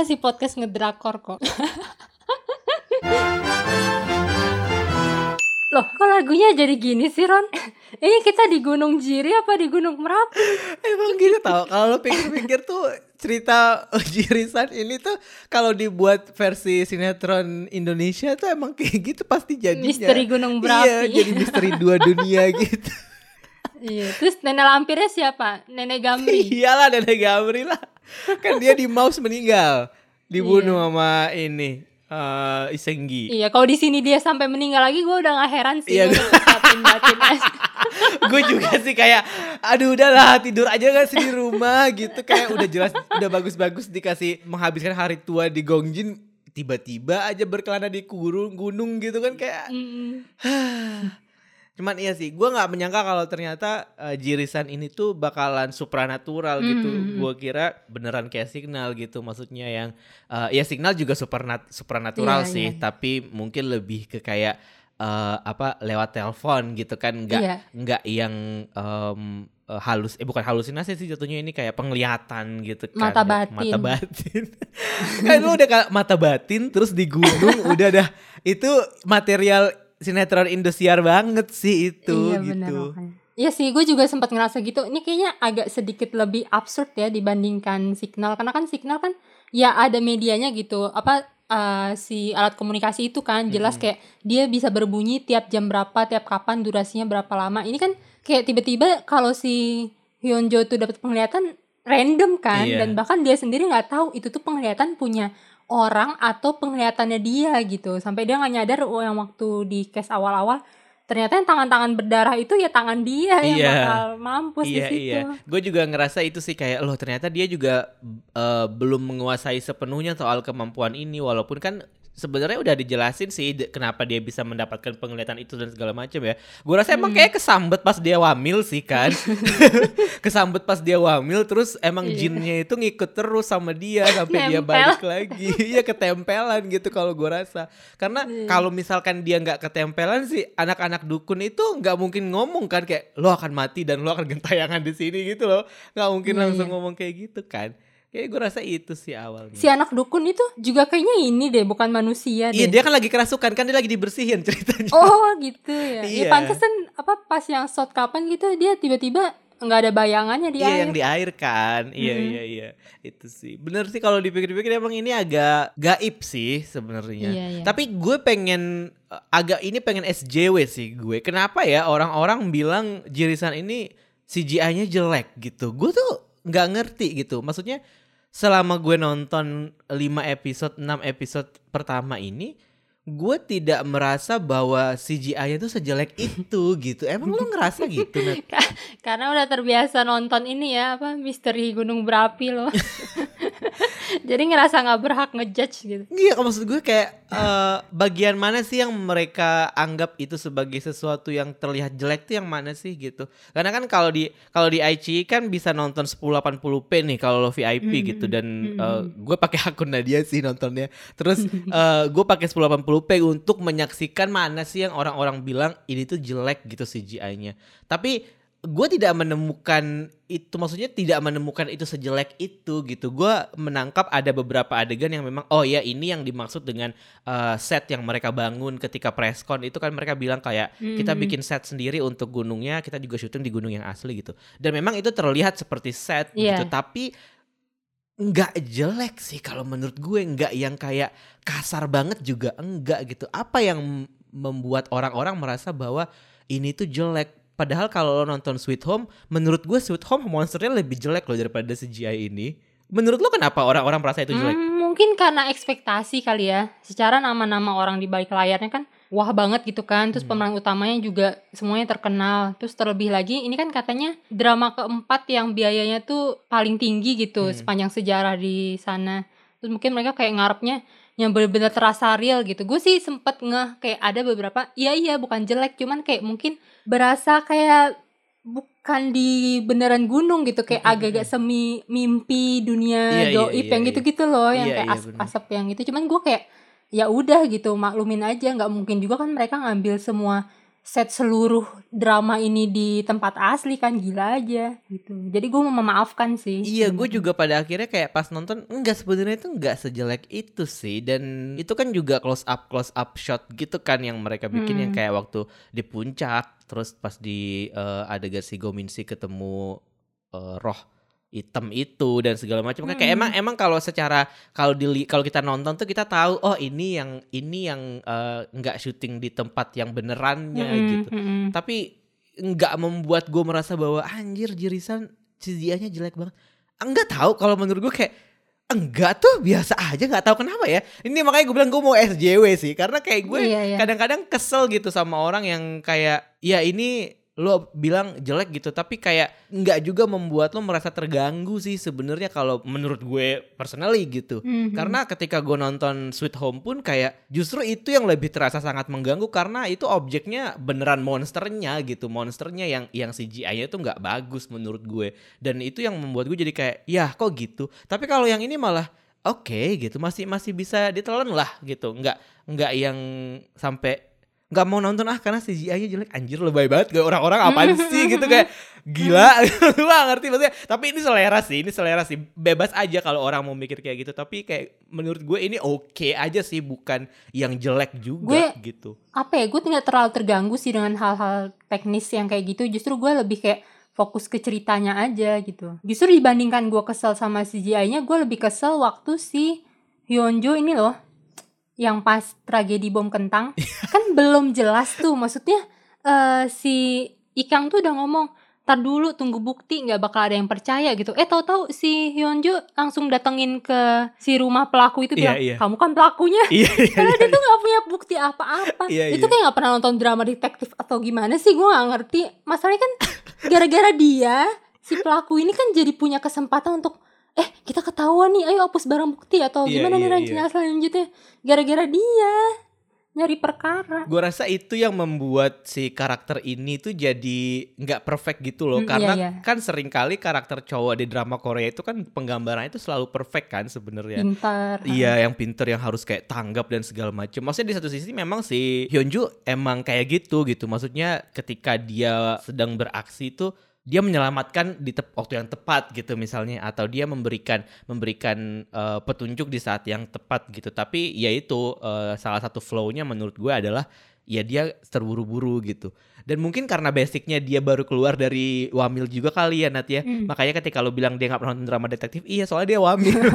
masih podcast ngedrakor kok. Loh, kok lagunya jadi gini sih, Ron? Ini kita di Gunung Jiri apa di Gunung Merapi? Emang gitu tau, kalau lo pikir-pikir tuh cerita Jirisan ini tuh kalau dibuat versi sinetron Indonesia tuh emang kayak gitu pasti jadinya. Misteri Gunung Iya, Berapi. jadi misteri dua dunia gitu. Iya, terus nenek lampirnya siapa? Nenek Gamri. Iyalah Nenek Gamri lah. Kan dia di Maus meninggal. Dibunuh Iya. sama ini eh Isenggi. Iya, kalau di sini dia sampai meninggal lagi, gue udah gak heran sih. Iya, gue juga sih kayak aduh udahlah tidur aja gak sih di rumah gitu kayak udah jelas udah bagus-bagus dikasih menghabiskan hari tua di Gongjin tiba-tiba aja berkelana di kurung gunung gitu kan kayak Mm-mm. cuman iya sih gue nggak menyangka kalau ternyata eh, Jirisan ini tuh bakalan supranatural gitu Mm. gue kira beneran kayak signal gitu maksudnya yang eh, ya signal juga supernat supranatural Iya, sih iya. tapi mungkin lebih ke kayak eh, apa lewat telepon gitu kan nggak Iya. nggak yang eh, halus eh bukan halusinasi sih jatuhnya ini kayak penglihatan gitu kan Mata batin. mata batin kan lu udah kayak mata batin terus di gunung udah dah itu material sinetron Indosiar banget sih itu iya, gitu. Iya sih, gue juga sempat ngerasa gitu. Ini kayaknya agak sedikit lebih absurd ya dibandingkan Signal. Karena kan Signal kan ya ada medianya gitu. Apa eh, si alat komunikasi itu kan jelas Mm-mm. kayak dia bisa berbunyi tiap jam berapa, tiap kapan, durasinya berapa lama. Ini kan kayak tiba-tiba kalau si Hyunjo tuh dapat penglihatan random kan Iya. dan bahkan dia sendiri nggak tahu itu tuh penglihatan punya orang atau penglihatannya dia gitu sampai dia nggak nyadar oh yang waktu di case awal-awal ternyata yang tangan-tangan berdarah itu ya tangan dia yang Iya. bakal mampus di iya situ. iya gue juga ngerasa itu sih kayak loh ternyata dia juga eh, belum menguasai sepenuhnya soal kemampuan ini walaupun kan sebenarnya udah dijelasin sih kenapa dia bisa mendapatkan penglihatan itu dan segala macam ya gue rasa emang Hmm. kayak kesambet pas dia wamil sih kan kesambet pas dia wamil terus emang Iya. jinnya itu ngikut terus sama dia sampai dia balik lagi iya ketempelan gitu kalau gue rasa karena Iya. kalau misalkan dia nggak ketempelan sih anak-anak dukun itu nggak mungkin ngomong kan kayak lo akan mati dan lo akan gentayangan di sini gitu loh nggak mungkin Iya, langsung iya. ngomong kayak gitu kan kayak gue rasa itu sih awalnya Si anak dukun itu juga kayaknya ini deh bukan manusia iya deh. dia kan lagi kerasukan kan dia lagi dibersihin ceritanya Oh gitu ya. Iya. Ya pantesan apa pas yang shot kapan gitu dia tiba-tiba nggak ada bayangannya di Iya air. yang di air kan Iya Mm-mm. iya iya Itu sih Bener sih kalau dipikir-pikir emang ini agak gaib sih sebenarnya Iya, iya. Tapi gue pengen eh, Agak ini pengen SJW sih gue Kenapa ya orang-orang bilang Jirisan ini CGI-nya jelek gitu Gue tuh nggak ngerti gitu Maksudnya selama gue nonton 5 episode 6 episode pertama ini gue tidak merasa bahwa CGI-nya tuh sejelek itu gitu. Emang lo ngerasa gitu? Nat? Karena udah terbiasa nonton ini ya apa misteri gunung berapi loh. Jadi ngerasa nggak berhak ngejudge gitu. Iya, maksud gue kayak eh, bagian mana sih yang mereka anggap itu sebagai sesuatu yang terlihat jelek tuh yang mana sih gitu? Karena kan kalau di kalau di iQIYI kan bisa nonton 1080p nih kalau lo VIP Mm-mm. gitu dan Mm-mm. eh, gue pakai akun Nadia sih nontonnya. Terus eh, gue pakai 1080p untuk menyaksikan mana sih yang orang-orang bilang ini tuh jelek gitu CGI-nya. Tapi gue tidak menemukan itu maksudnya tidak menemukan itu sejelek itu gitu. Gue menangkap ada beberapa adegan yang memang oh ya ini yang dimaksud dengan uh, set yang mereka bangun ketika preskon itu kan mereka bilang kayak kita Mhm. bikin set sendiri untuk gunungnya kita juga syuting di gunung yang asli gitu. Dan memang itu terlihat seperti set Iya. gitu tapi nggak jelek sih kalau menurut gue. Nggak yang kayak kasar banget juga enggak gitu. Apa yang membuat orang-orang merasa bahwa ini tuh jelek padahal kalau lo nonton Sweet Home menurut gue Sweet Home monsternya lebih jelek loh daripada CGI ini menurut lo kenapa orang-orang merasa itu jelek Hmm, mungkin karena ekspektasi kali ya. Secara nama-nama orang di balik layarnya kan wah banget gitu kan. Terus Hmm. pemeran utamanya juga semuanya terkenal. Terus terlebih lagi ini kan katanya drama keempat yang biayanya tuh paling tinggi gitu Hmm. sepanjang sejarah di sana. Terus mungkin mereka kayak ngarepnya yang bener-bener terasa real gitu. Gue sih sempet ngeh kayak ada beberapa, iya iya bukan jelek, cuman kayak mungkin berasa kayak bukan di beneran gunung gitu kayak agak-agak semi mimpi dunia Iya, iya, goib iya, yang iya. gitu-gitu loh yang Iya, kayak as- bener. asap yang gitu cuman gue kayak ya udah gitu maklumin aja nggak mungkin juga kan mereka ngambil semua set seluruh drama ini di tempat asli kan gila aja gitu. Jadi gue mau memaafkan sih. Iya, gue juga pada akhirnya kayak pas nonton enggak sebenarnya itu enggak sejelek itu sih dan itu kan juga close up close up shot gitu kan yang mereka bikin yang Hmm. kayak waktu di puncak terus pas di eh, adegan si Gominsi ketemu eh, roh hitam itu dan segala macam kan kayak Hmm. emang emang kalau secara kalau di kalau kita nonton tuh kita tahu oh ini yang ini yang eh, enggak syuting di tempat yang benerannya Mm-mm, gitu mm-mm. tapi nggak membuat gue merasa bahwa anjir jirisan CGI-nya jelek banget. Enggak tahu kalau menurut gue kayak enggak tuh biasa aja nggak tahu kenapa ya. Ini makanya gue bilang gue mau SJW sih karena kayak gue Iya, iya. kadang-kadang kesel gitu sama orang yang kayak ya ini lo bilang jelek gitu tapi kayak nggak juga membuat lo merasa terganggu sih sebenarnya kalau menurut gue personally gitu. Mhm. Karena ketika gue nonton Sweet Home pun kayak justru itu yang lebih terasa sangat mengganggu karena itu objeknya beneran monsternya gitu, monsternya yang yang CGI-nya itu nggak bagus menurut gue dan itu yang membuat gue jadi kayak ya kok gitu. Tapi kalau yang ini malah oke gitu masih masih bisa ditelan lah gitu, nggak nggak yang sampai nggak mau nonton ah karena CGI-nya jelek. Anjir lebay banget gak orang-orang apaan sih? Gitu kayak gila. Lu ngerti maksudnya. Tapi ini selera sih ini selera sih. Bebas aja kalau orang mau mikir kayak gitu. Tapi kayak menurut gue ini oke aja sih bukan yang jelek juga gitu. apa ya gue tidak terlalu terganggu sih dengan hal-hal teknis yang kayak gitu. Justru gue lebih kayak fokus ke ceritanya aja gitu. Justru dibandingkan gue kesel sama CGI-nya gue lebih kesel waktu si Hyunjo ini loh yang pas tragedi bom kentang kan belum jelas tuh. Maksudnya eh si Ikang tuh udah ngomong tar dulu tunggu bukti nggak bakal ada yang percaya gitu. Eh tahu-tahu si Hyunjo langsung datengin ke si rumah pelaku itu Iya, bilang iya. kamu kan pelakunya. Iya iya karena dia tuh gak punya bukti apa-apa. Iya, itu iya. kayak gak pernah nonton drama detektif atau gimana sih? Gue gak ngerti. Masalahnya kan gara-gara dia si pelaku ini kan jadi punya kesempatan untuk eh kita ketahuan nih ayo hapus barang bukti atau Iya, gimana nih iya, rencana selanjutnya gara-gara dia nyari perkara gue rasa itu yang membuat si karakter ini tuh jadi nggak perfect gitu loh Hmm, karena iya, iya. kan sering kali karakter cowok di drama Korea itu kan penggambarannya itu selalu perfect kan sebenarnya pintar Iya yang pinter yang harus kayak tanggap dan segala macam. Maksudnya di satu sisi memang si Hyunju emang kayak gitu gitu. Maksudnya ketika dia sedang beraksi itu dia menyelamatkan di tep- waktu yang tepat gitu misalnya atau dia memberikan memberikan eh, petunjuk di saat yang tepat gitu. Tapi ya itu eh, salah satu flow-nya menurut gue adalah ya dia terburu-buru gitu. Dan mungkin karena basicnya dia baru keluar dari Wamil juga kali ya Nat ya. Hmm. Makanya ketika lo bilang dia nggak pernah nonton drama detektif, iya soalnya dia Wamil.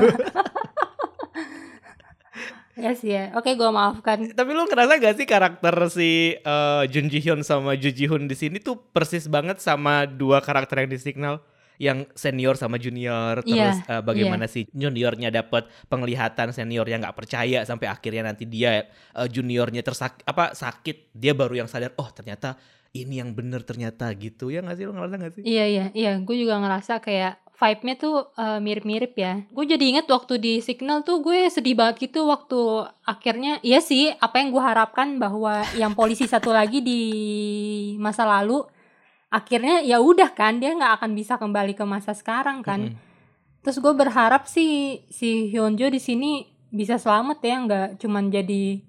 ya sih ya. Oke gue maafkan. Tapi lu ngerasa gak sih karakter si eh, Jun Ji Hyun sama Ju Ji Hoon di sini tuh persis banget sama dua karakter yang di Signal yang senior sama junior terus Iya, eh, bagaimana si juniornya dapat penglihatan senior yang nggak percaya sampai akhirnya nanti dia eh, juniornya tersak apa sakit. Dia baru yang sadar oh ternyata ini yang bener ternyata gitu. Ya nggak sih? Lu ngerasa gak sih? Iya iya. Iya, gue juga ngerasa kayak vibe-nya tuh eh, mirip-mirip ya. Gue jadi inget waktu di Signal tuh gue sedih banget gitu waktu akhirnya iya sih apa yang gue harapkan bahwa yang polisi satu lagi di masa lalu akhirnya ya udah kan dia nggak akan bisa kembali ke masa sekarang kan. Mm-mm. Terus gue berharap sih si Hyunjo di sini bisa selamat ya nggak cuman jadi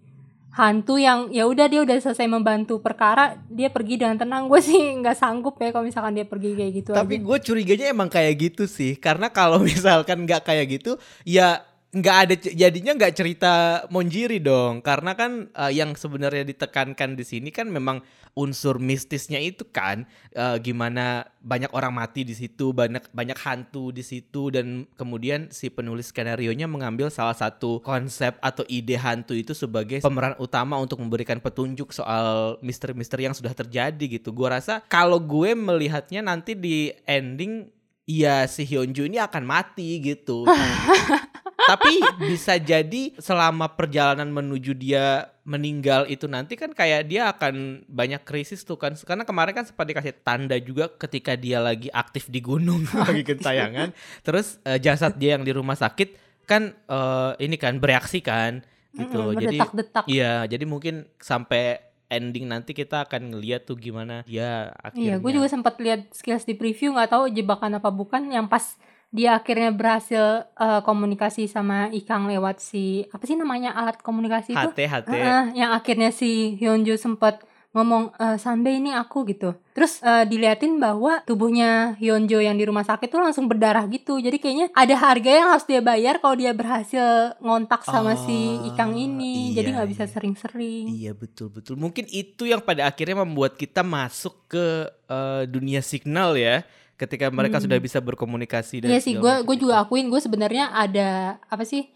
hantu yang ya udah dia udah selesai membantu perkara dia pergi dengan tenang. Gue sih nggak sanggup ya kalau misalkan dia pergi kayak gitu Tapi gue curiganya emang kayak gitu sih, karena kalau misalkan nggak kayak gitu, ya nggak ada jadinya nggak cerita Monjiri dong, karena kan eh, yang sebenarnya ditekankan di sini kan memang unsur mistisnya itu kan, eh, gimana banyak orang mati di situ, banyak banyak hantu di situ, dan kemudian si penulis skenario nya mengambil salah satu konsep atau ide hantu itu sebagai pemeran utama untuk memberikan petunjuk soal misteri-misteri yang sudah terjadi gitu. Gua rasa kalau gue melihatnya nanti di ending ya si Hyunju ini akan mati gitu. Tapi bisa jadi selama perjalanan menuju dia meninggal itu nanti kan kayak dia akan banyak krisis tuh kan. Karena kemarin kan sempat dikasih tanda juga ketika dia lagi aktif di gunung lagi gentayangan. Terus eh, jasad dia yang di rumah sakit kan eh, ini kan bereaksi kan gitu. Mm-mm, Jadi berdetak-detak. Iya, jadi mungkin sampai ending nanti kita akan ngeliat tuh gimana dia akhirnya. Iya, gue juga sempat lihat skills di preview nggak tahu jebakan apa bukan yang pas dia akhirnya berhasil eh, komunikasi sama Ikang lewat si apa sih namanya alat komunikasi itu? HT HT. Heeh, yang akhirnya si Hyunjo sempat ngomong e, ini aku gitu. Terus uh, diliatin bahwa tubuhnya Hyunjo yang di rumah sakit tuh langsung berdarah gitu. Jadi kayaknya ada harga yang harus dia bayar kalau dia berhasil ngontak sama oh, si Ikang ini. Iya, jadi nggak bisa sering-sering. Iya betul betul. Mungkin itu yang pada akhirnya membuat kita masuk ke uh, dunia signal ya ketika mereka hmm. sudah bisa berkomunikasi dan Iya sih, gue gue juga akuin gue sebenarnya ada apa sih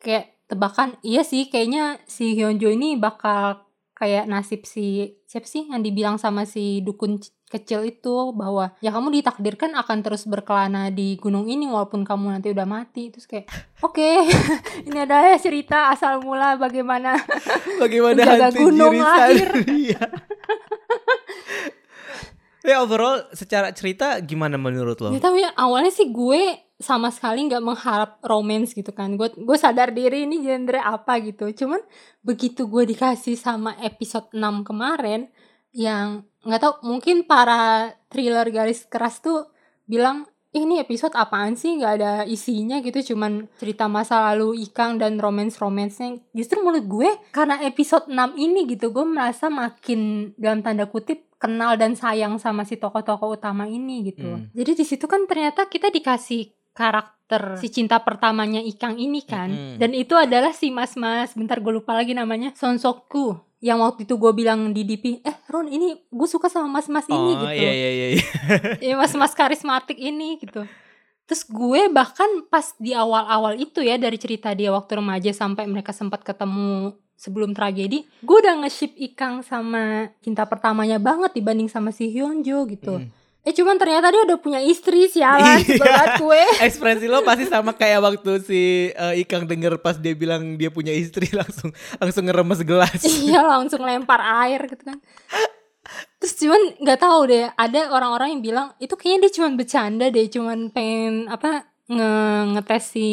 kayak tebakan iya sih kayaknya si Hyunjo ini bakal kayak nasib si siapa sih yang dibilang sama si dukun kecil itu bahwa ya kamu ditakdirkan akan terus berkelana di gunung ini walaupun kamu nanti udah mati terus kayak oke okay, ini adalah cerita asal mula bagaimana bagaimana hantu gunung lahir. ya overall secara cerita gimana menurut lo? Ya tapi awalnya sih gue sama sekali nggak mengharap romance gitu kan. Gue gue sadar diri ini genre apa gitu. Cuman begitu gue dikasih sama episode 6 kemarin yang nggak tau mungkin para thriller garis keras tuh bilang ini episode apaan sih? Nggak ada isinya gitu. Cuman cerita masa lalu Ikang dan romance romansnya justru menurut gue karena episode 6 ini gitu gue merasa makin dalam tanda kutip kenal dan sayang sama si tokoh-tokoh utama ini gitu. Hmm. jadi di situ kan ternyata kita dikasih karakter si cinta pertamanya Ikang ini kan. Mm-hmm. dan itu adalah si mas-mas. Bentar gue lupa lagi namanya. Sonsokku yang waktu itu gue bilang di DP eh Ron ini gue suka sama mas-mas oh, ini gitu. iya iya iya ya mas-mas karismatik ini gitu terus gue bahkan pas di awal-awal itu ya dari cerita dia waktu remaja sampai mereka sempat ketemu sebelum tragedi gue udah nge-ship Ikang sama cinta pertamanya banget dibanding sama si Hyunjo gitu mm Eh cuman ternyata dia udah punya istri sialan iya. banget gue. Ekspresi lo pasti sama kayak waktu si uh, Ikang denger pas dia bilang dia punya istri langsung langsung ngeremes gelas. iya langsung lempar air gitu kan. Terus cuman nggak tahu deh ada orang-orang yang bilang itu kayaknya dia cuman bercanda deh cuman pengen apa nge ngetes si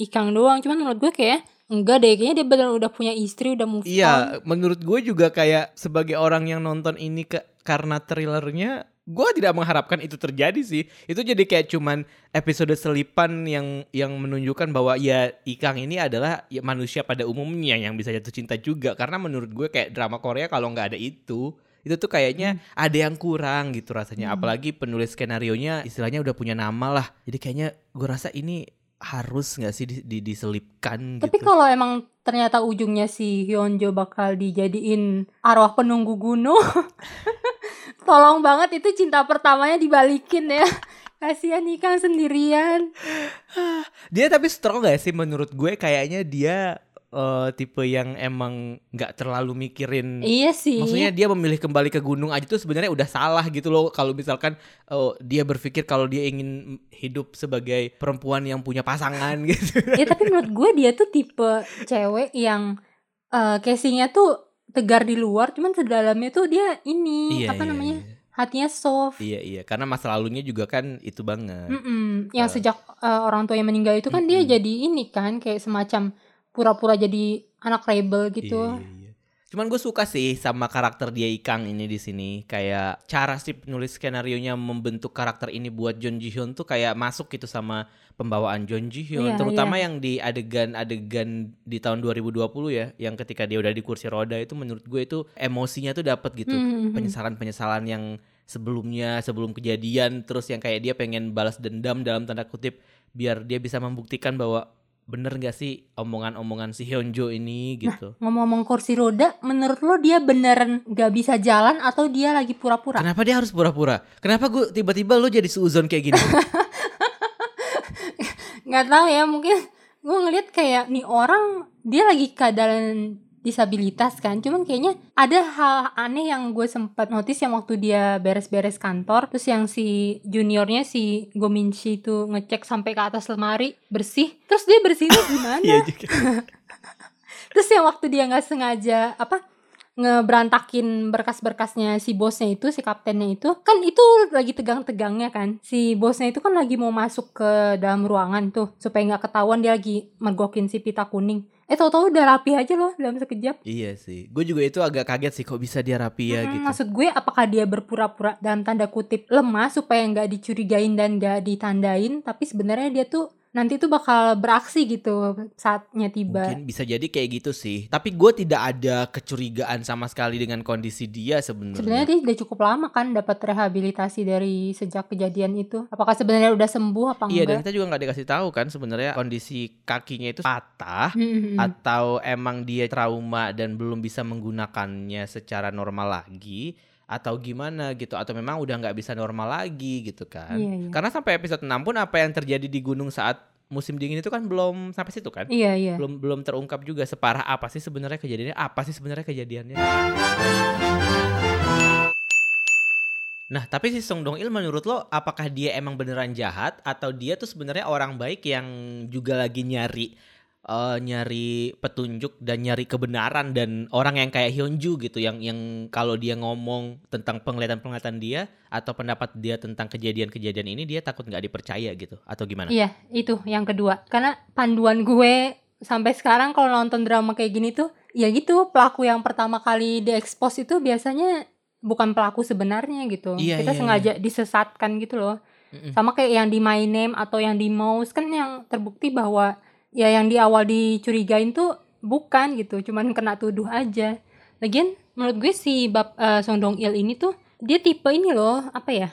Ikang doang. Cuman menurut gue kayak Enggak deh, kayaknya dia benar udah punya istri, udah move Iya, menurut gue juga kayak sebagai orang yang nonton ini ke karena trailernya gue tidak mengharapkan itu terjadi sih. Itu jadi kayak cuman episode selipan yang yang menunjukkan bahwa ya Ikang ini adalah ya, manusia pada umumnya yang bisa jatuh cinta juga. Karena menurut gue kayak drama Korea kalau nggak ada itu itu tuh kayaknya hmm. ada yang kurang gitu rasanya hmm. apalagi penulis skenario nya istilahnya udah punya nama lah jadi kayaknya gue rasa ini harus nggak sih di, di, diselipkan gitu. Tapi kalau emang ternyata ujungnya si Hyunjo bakal dijadiin arwah penunggu gunung, tolong banget itu cinta pertamanya dibalikin ya. Kasihan Ikang sendirian. Dia tapi strong gak sih menurut gue kayaknya dia uh, tipe yang emang nggak terlalu mikirin. Iya sih. Maksudnya dia memilih kembali ke gunung aja tuh sebenarnya udah salah gitu loh kalau misalkan uh, dia berpikir kalau dia ingin hidup sebagai perempuan yang punya pasangan gitu. Iya tapi menurut gue dia tuh tipe cewek yang uh, casingnya tuh tegar di luar, cuman sedalamnya tuh dia ini iya, apa iya, namanya? Iya. Hatinya soft. Iya iya, karena masa lalunya juga kan itu banget. Mm -mm. Yang uh, sejak uh, orang tua yang meninggal itu kan mm -mm. dia jadi ini kan kayak semacam pura-pura jadi anak rebel gitu. Iya, iya. Cuman gue suka sih sama karakter dia Ikang ini di sini. Kayak cara si penulis skenario nya membentuk karakter ini buat John Ji Hyun tuh kayak masuk gitu sama pembawaan John Ji Hyun. Iya, terutama iya. yang di adegan-adegan di tahun 2020 ya, yang ketika dia udah di kursi roda itu menurut gue itu emosinya tuh dapat gitu. Mm -hmm. Penyesalan-penyesalan yang sebelumnya sebelum kejadian terus yang kayak dia pengen balas dendam dalam tanda kutip biar dia bisa membuktikan bahwa bener gak sih omongan-omongan si Hyunjo ini nah, gitu? Nah, ngomong-ngomong kursi roda, menurut lo dia beneran gak bisa jalan atau dia lagi pura-pura? Kenapa dia harus pura-pura? Kenapa gue tiba-tiba lo jadi suuzon kayak gini? gak tahu ya, mungkin gue ngeliat kayak nih orang dia lagi keadaan disabilitas kan. Cuman kayaknya ada hal aneh yang gue sempat notice yang waktu dia beres-beres kantor terus yang si juniornya si Gominshi itu ngecek sampai ke atas lemari bersih. Terus dia bersihnya gimana? Iya terus yang waktu dia nggak sengaja apa ngeberantakin berkas-berkasnya si bosnya itu si kaptennya itu. Kan itu lagi tegang-tegangnya kan. Si bosnya itu kan lagi mau masuk ke dalam ruangan tuh supaya nggak ketahuan dia lagi mergokin si pita kuning. Eh tau-tau udah rapi aja loh dalam sekejap. Iya sih. Gue juga itu agak kaget sih kok bisa dia rapi ya hmm, gitu. maksud gue apakah dia berpura-pura dalam tanda kutip lemah supaya nggak dicurigain dan nggak ditandain? Tapi sebenarnya dia tuh nanti tuh bakal beraksi gitu saatnya tiba. Mungkin bisa jadi kayak gitu sih. Tapi gue tidak ada kecurigaan sama sekali dengan kondisi dia Sebenarnya sebenarnya. dia udah cukup lama kan dapat rehabilitasi dari sejak kejadian itu. Apakah sebenarnya udah sembuh apa Iya dan enggak? kita juga nggak dikasih tahu kan sebenarnya kondisi kakinya itu patah Hmm, hmm, hmm. atau emang dia trauma dan belum bisa menggunakannya secara normal lagi atau gimana gitu atau memang udah nggak bisa normal lagi gitu kan Iya, iya. karena sampai episode 6 pun apa yang terjadi di gunung saat musim dingin itu kan belum sampai situ kan Iya, iya. belum belum terungkap juga separah apa sih sebenarnya kejadiannya apa sih sebenarnya kejadiannya Nah, tapi si Song Dong Il menurut lo apakah dia emang beneran jahat atau dia tuh sebenarnya orang baik yang juga lagi nyari eh, nyari petunjuk dan nyari kebenaran dan orang yang kayak Hyunju gitu yang yang kalau dia ngomong tentang penglihatan-penglihatan dia atau pendapat dia tentang kejadian-kejadian ini dia takut nggak dipercaya gitu atau gimana? Iya, itu yang kedua. Karena panduan gue sampai sekarang kalau nonton drama kayak gini tuh, ya gitu, pelaku yang pertama kali diekspos itu biasanya bukan pelaku sebenarnya gitu. Iya, Kita iya, sengaja disesatkan gitu loh. Mm-mm. Sama kayak yang di My Name atau yang di Mouse kan yang terbukti bahwa ya yang di awal dicurigain tuh bukan gitu, cuman kena tuduh aja. Lagian menurut gue si Bab eh, Song Dong Il ini tuh dia tipe ini loh, apa ya?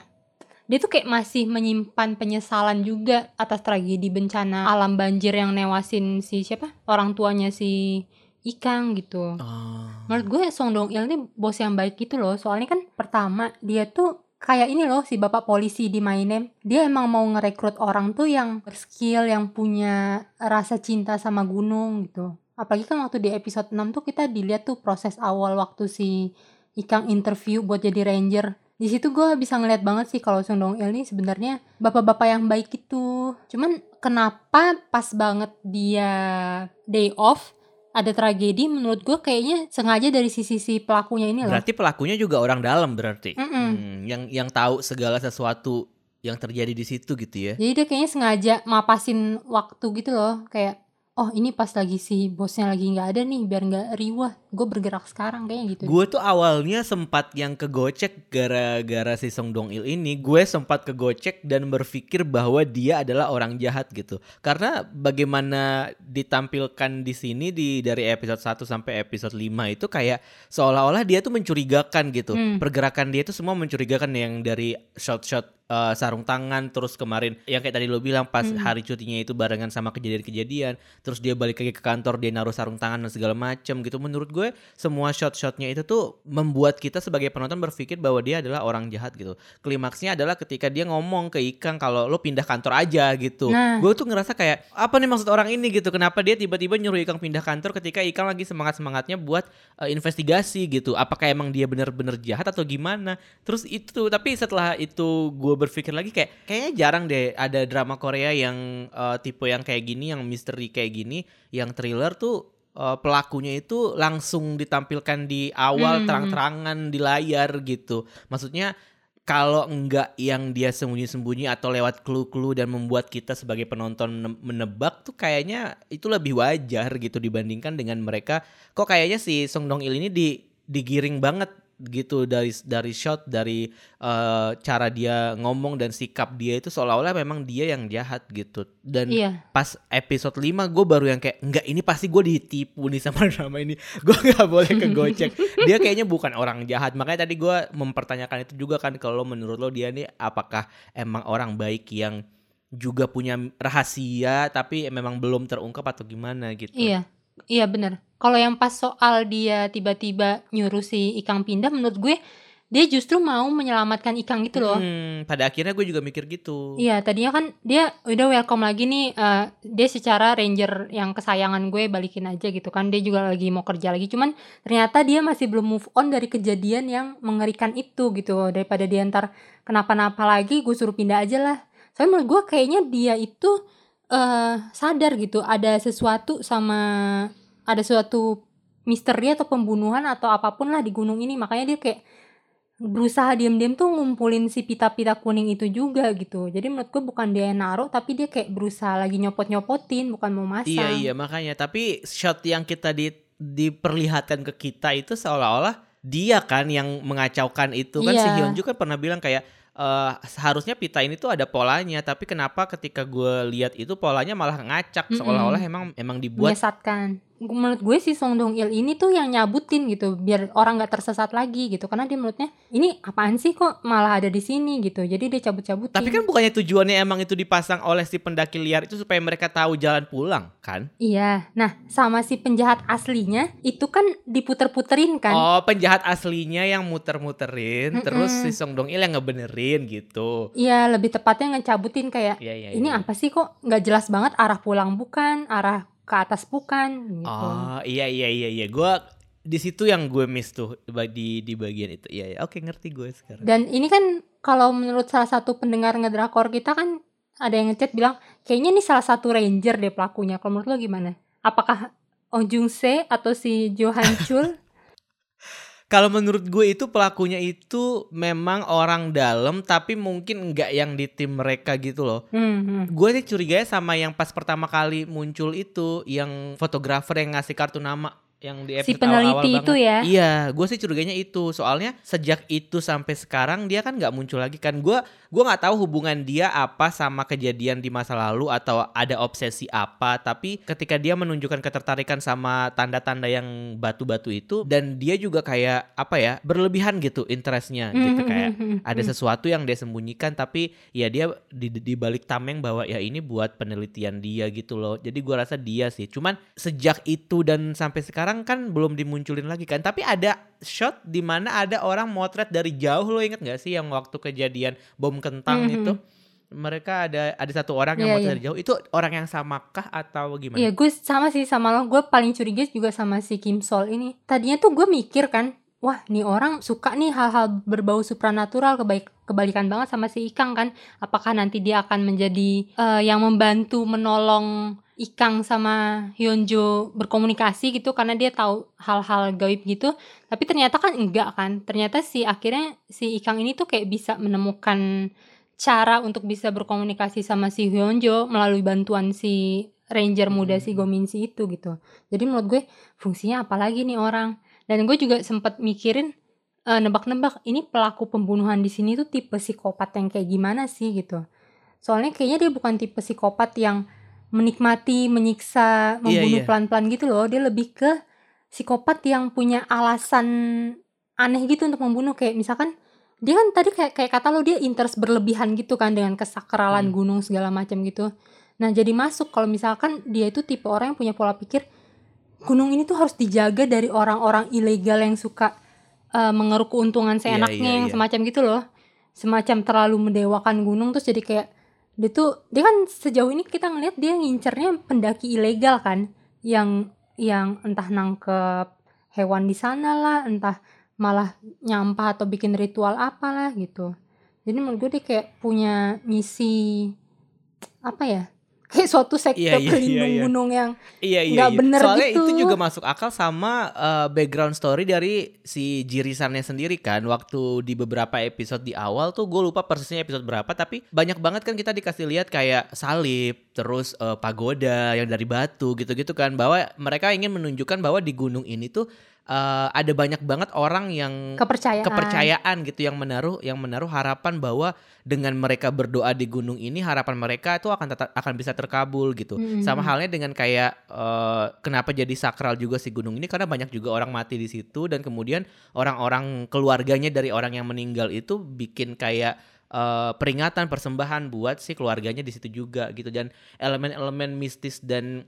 Dia tuh kayak masih menyimpan penyesalan juga atas tragedi bencana alam banjir yang newasin si siapa? Orang tuanya si Ikang gitu. Oh. Menurut gue Song Dong Il ini bos yang baik gitu loh. Soalnya kan pertama dia tuh kayak ini loh si bapak polisi di My Name. Dia emang mau ngerekrut orang tuh yang berskill, yang punya rasa cinta sama gunung gitu. Apalagi kan waktu di episode 6 tuh kita dilihat tuh proses awal waktu si Ikang interview buat jadi ranger. Di situ gue bisa ngeliat banget sih kalau Song Dong Il ini sebenarnya bapak-bapak yang baik itu. Cuman kenapa pas banget dia day off ada tragedi menurut gue kayaknya sengaja dari sisi si pelakunya ini loh. Berarti pelakunya juga orang dalam berarti. Mm-mm. Hmm, yang yang tahu segala sesuatu yang terjadi di situ gitu ya. Jadi dia kayaknya sengaja mapasin waktu gitu loh, kayak oh ini pas lagi si bosnya lagi nggak ada nih biar nggak riwah, gue bergerak sekarang kayak gitu. Gue tuh awalnya sempat yang kegocek gara-gara si Song Dong Il ini. Gue sempat kegocek dan berpikir bahwa dia adalah orang jahat gitu. Karena bagaimana ditampilkan di sini di dari episode 1 sampai episode 5 itu kayak seolah-olah dia tuh mencurigakan gitu. Hmm. Pergerakan dia tuh semua mencurigakan yang dari shot-shot eh, sarung tangan terus kemarin yang kayak tadi lo bilang pas Hmm. hari cutinya itu barengan sama kejadian-kejadian terus dia balik lagi ke kantor dia naruh sarung tangan dan segala macem gitu. Menurut gue semua shot-shotnya itu tuh membuat kita sebagai penonton berpikir bahwa dia adalah orang jahat gitu. Klimaksnya adalah ketika dia ngomong ke Ikang kalau lo pindah kantor aja gitu. Nah. gue tuh ngerasa kayak apa nih maksud orang ini? gitu. Kenapa dia tiba-tiba nyuruh Ikang pindah kantor ketika Ikang lagi semangat-semangatnya buat eh, investigasi gitu. Apakah emang dia bener-bener jahat atau gimana? Terus itu tapi setelah itu gue berpikir lagi kayak kayaknya jarang deh ada drama Korea yang eh, tipe yang kayak gini yang misteri kayak gini yang thriller tuh eh, pelakunya itu langsung ditampilkan di awal Hmm. terang-terangan di layar gitu maksudnya kalau enggak yang dia sembunyi-sembunyi atau lewat clue-clue dan membuat kita sebagai penonton ne- menebak tuh kayaknya itu lebih wajar gitu dibandingkan dengan mereka kok kayaknya si Song Dong Il ini di digiring banget gitu dari dari shot dari eh, cara dia ngomong dan sikap dia itu seolah-olah memang dia yang jahat gitu. Dan Iya. pas episode 5 gue baru yang kayak enggak ini pasti gue ditipu nih sama drama ini. Gue nggak boleh kegocek. Dia kayaknya bukan orang jahat. Makanya tadi gue mempertanyakan itu juga kan kalau menurut lo dia nih apakah emang orang baik yang juga punya rahasia tapi memang belum terungkap atau gimana gitu? Iya, iya bener. Kalau yang pas soal dia tiba-tiba nyuruh si Ikang pindah, menurut gue dia justru mau menyelamatkan Ikang gitu loh. Hmm, pada akhirnya gue juga mikir gitu Iya, tadinya kan dia udah welcome lagi nih. eh, dia secara ranger yang kesayangan gue balikin aja gitu kan. Dia juga lagi mau kerja lagi. Cuman ternyata dia masih belum move on dari kejadian yang mengerikan itu gitu. Daripada dia ntar kenapa-napa lagi, gue suruh pindah aja lah. Soalnya menurut gue kayaknya dia itu eh sadar gitu. Ada sesuatu sama ada suatu misteri atau pembunuhan atau apa pun lah di gunung ini. Makanya dia kayak berusaha diam-diam tuh ngumpulin si pita-pita kuning itu juga gitu. Jadi menurut gue bukan dia yang naruh tapi dia kayak berusaha lagi nyopot-nyopotin bukan mau masang. Iya iya makanya tapi shot yang kita di diperlihatkan ke kita itu seolah-olah dia kan yang mengacaukan itu kan si Iya. Hyunju kan pernah bilang kayak eh, seharusnya pita ini tuh ada polanya tapi kenapa ketika gue lihat itu polanya malah ngacak Mm-mm. seolah-olah emang emang dibuat menyesatkan menurut gue si Song Dong Il ini tuh yang nyabutin gitu biar orang nggak tersesat lagi gitu. Karena dia menurutnya ini apaan sih kok malah ada di sini? gitu. Jadi dia cabut-cabutin. Tapi kan bukannya tujuannya emang itu dipasang oleh si pendaki liar itu supaya mereka tahu jalan pulang kan? Iya. Nah sama si penjahat aslinya itu kan diputer-puterin kan? Oh penjahat aslinya yang muter-muterin Mm-mm. terus si Song Dong Il yang ngebenerin gitu. Iya lebih tepatnya ngecabutin kayak Iya iya. ini iya. apa sih kok nggak jelas banget arah pulang bukan arah ke atas bukan gitu Oh iya iya iya iya. Gue di situ yang gue miss tuh di di bagian itu. Iya iya. Oke ngerti gue sekarang. Dan ini kan kalau menurut salah satu pendengar ngedrakor kita kan ada yang ngechat bilang kayaknya ini salah satu ranger deh pelakunya. Kalau menurut lo gimana? Apakah Oh Jung Se atau si Jo Han Chul? Kalau menurut gue itu pelakunya itu memang orang dalam tapi mungkin nggak yang di tim mereka gitu loh. Hmm, hmm. Gue sih curiganya sama yang pas pertama kali muncul itu yang fotografer yang ngasih kartu nama yang di Si episode awal-awal peneliti itu banget. ya. Iya, gue sih curiganya itu. Soalnya sejak itu sampai sekarang dia kan nggak muncul lagi kan. Gue gue nggak tahu hubungan dia apa sama kejadian di masa lalu atau ada obsesi apa. Tapi ketika dia menunjukkan ketertarikan sama tanda-tanda yang batu-batu itu dan dia juga kayak apa ya berlebihan gitu interestnya gitu Hmm, kayak hmm, hmm, ada hmm. sesuatu yang dia sembunyikan tapi ya dia di, di balik tameng bahwa ya ini buat penelitian dia gitu loh jadi gua rasa dia sih cuman sejak itu dan sampai sekarang kan belum dimunculin lagi kan. Tapi ada shot di mana ada orang motret dari jauh lo inget gak sih yang waktu kejadian bom kentang Mhm. itu? Mereka ada ada satu orang yang Iya, motret iya. dari jauh. Itu orang yang samakah atau gimana? Iya gue sama sih sama lo. Gue paling curiga juga sama si Kim Sol ini. Tadinya tuh gue mikir kan Wah nih orang suka nih hal-hal berbau supranatural kebaik Kebalikan banget sama si Ikang kan Apakah nanti dia akan menjadi eh, Yang membantu menolong Ikang sama Hyunjo berkomunikasi gitu Karena dia tahu hal-hal gaib gitu Tapi ternyata kan enggak kan Ternyata si akhirnya si Ikang ini tuh kayak bisa menemukan cara untuk bisa berkomunikasi sama si Hyunjo melalui bantuan si ranger muda si Gominsi itu gitu. Jadi menurut gue fungsinya apa lagi nih orang? Dan gue juga sempat mikirin eh, nebak-nebak ini pelaku pembunuhan di sini tuh tipe psikopat yang kayak gimana sih gitu. Soalnya kayaknya dia bukan tipe psikopat yang menikmati, menyiksa, Iya, membunuh iya. pelan-pelan gitu loh. Dia lebih ke psikopat yang punya alasan aneh gitu untuk membunuh kayak misalkan dia kan tadi kayak kayak kata lo dia interest berlebihan gitu kan dengan kesakralan Hmm. gunung segala macam gitu. Nah, jadi masuk kalau misalkan dia itu tipe orang yang punya pola pikir gunung ini tuh harus dijaga dari orang-orang ilegal yang suka eh, mengeruk keuntungan seenaknya iya, yang iya. semacam gitu loh. Semacam terlalu mendewakan gunung terus jadi kayak dia tuh dia kan sejauh ini kita ngelihat dia ngincernya pendaki ilegal kan yang yang entah nangkep hewan di sana lah, entah malah nyampah atau bikin ritual apalah gitu. Jadi menurut gue dia kayak punya misi apa ya? Kayak suatu Iya, iya, iya, pelindung iya. gunung yang Iya iya. nggak iya. bener Soalnya gitu. itu juga masuk akal sama eh, background story dari si Jirisannya sendiri kan. Waktu di beberapa episode di awal tuh gue lupa persisnya episode berapa tapi banyak banget kan kita dikasih lihat kayak salib, terus eh, pagoda yang dari batu gitu-gitu kan bahwa mereka ingin menunjukkan bahwa di gunung ini tuh eh, ada banyak banget orang yang kepercayaan. kepercayaan gitu yang menaruh yang menaruh harapan bahwa dengan mereka berdoa di gunung ini harapan mereka itu akan tetap akan bisa terkabul gitu. Mm-mm. Sama halnya dengan kayak eh, kenapa jadi sakral juga si gunung ini karena banyak juga orang mati di situ dan kemudian orang-orang keluarganya dari orang yang meninggal itu bikin kayak eh, peringatan persembahan buat si keluarganya di situ juga gitu dan elemen-elemen mistis dan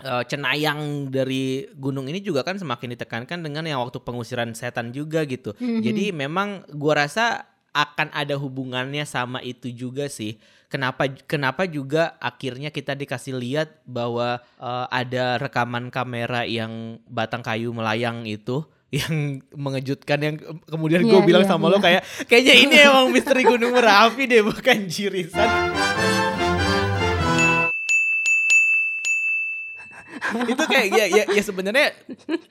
eh, cenayang dari gunung ini juga kan semakin ditekankan dengan yang waktu pengusiran setan juga gitu. Mhm. Jadi memang gua rasa akan ada hubungannya sama itu juga sih. Kenapa kenapa juga akhirnya kita dikasih lihat bahwa eh, ada rekaman kamera yang batang kayu melayang itu yang mengejutkan yang kemudian gue Iya, bilang iya, sama lo iya. kayak kayaknya ini emang misteri Gunung Merapi deh bukan Jirisan. itu kayak ya ya, ya sebenarnya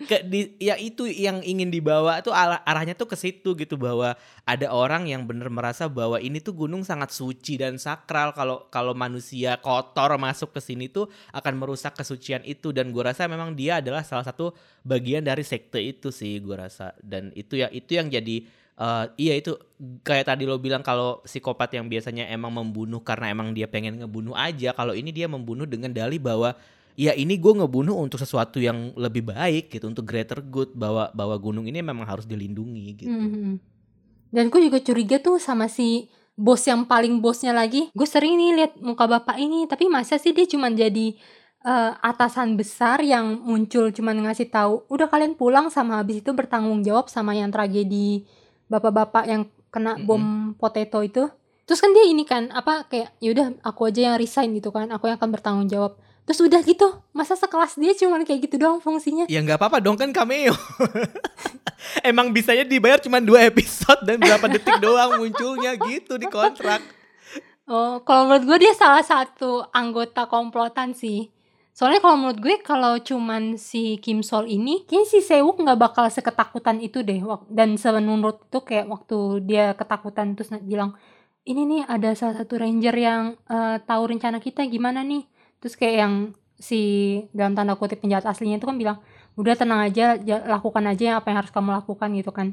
ke di ya itu yang ingin dibawa tuh ala- arahnya tuh ke situ gitu bahwa ada orang yang bener merasa bahwa ini tuh gunung sangat suci dan sakral. Kalau kalau manusia kotor masuk ke sini tuh akan merusak kesucian itu. Dan gua rasa memang dia adalah salah satu bagian dari sekte itu sih gua rasa. Dan itu ya itu yang jadi eh, iya itu kayak tadi lo bilang kalau psikopat yang biasanya emang membunuh karena emang dia pengen ngebunuh aja. Kalau ini dia membunuh dengan dalih bahwa ya ini gue ngebunuh untuk sesuatu yang lebih baik gitu untuk greater good bahwa bahwa gunung ini memang harus dilindungi gitu Mhm. Dan gue juga curiga tuh sama si bos yang paling bosnya lagi. Gue sering nih lihat muka bapak ini, tapi masa sih dia cuman jadi eh, atasan besar yang muncul cuman ngasih tahu, udah kalian pulang sama habis itu bertanggung jawab sama yang tragedi bapak-bapak yang kena bom potato itu. Terus kan dia ini kan apa kayak yaudah aku aja yang resign gitu kan, aku yang akan bertanggung jawab. Terus udah gitu, masa sekelas dia cuman kayak gitu doang fungsinya. ya nggak apa-apa dong kan cameo emang bisanya dibayar cuma dua episode dan berapa detik doang munculnya gitu di kontrak Oh, kalau menurut gue dia salah satu anggota komplotan sih. Soalnya kalau menurut gue kalau cuman si Kim Sol ini, kayaknya si Sewuk nggak bakal seketakutan itu deh. Dan menurut itu kayak waktu dia ketakutan terus bilang, ini nih ada salah satu ranger yang eh, tahu rencana kita gimana nih. Terus kayak yang si dalam tanda kutip penjahat aslinya itu kan bilang, udah tenang aja, ja- lakukan aja yang apa yang harus kamu lakukan gitu kan.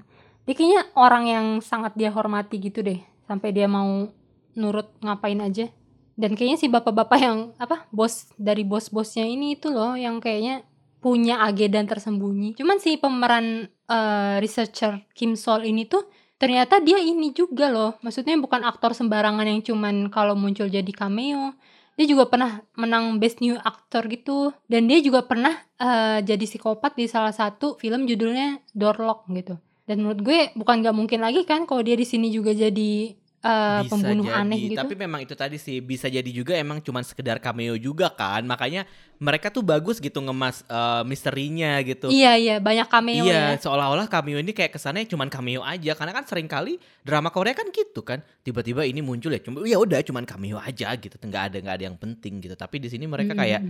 Dia kayaknya orang yang sangat dia hormati gitu deh, sampai dia mau nurut ngapain aja. Dan kayaknya si bapak-bapak yang apa bos dari bos-bosnya ini itu loh yang kayaknya punya agedan tersembunyi. Cuman si pemeran eh, researcher Kim Sol ini tuh ternyata dia ini juga loh. Maksudnya bukan aktor sembarangan yang cuman kalau muncul jadi cameo. Dia juga pernah menang Best New Actor gitu. Dan dia juga pernah eh, jadi psikopat di salah satu film judulnya Doorlock gitu. Dan menurut gue bukan gak mungkin lagi kan kalau dia di sini juga jadi eh, Bisa pembunuh jadi, aneh gitu. Tapi memang itu tadi sih bisa jadi juga emang cuman sekedar cameo juga kan. Makanya mereka tuh bagus gitu ngemas eh, misterinya gitu. Iya iya banyak cameo Iya, ya. seolah-olah cameo ini kayak kesannya cuman cameo aja karena kan sering kali drama Korea kan gitu kan. Tiba-tiba ini muncul ya cuma ya udah cuman cameo aja gitu. nggak ada nggak ada yang penting gitu. Tapi di sini mereka Mm, kayak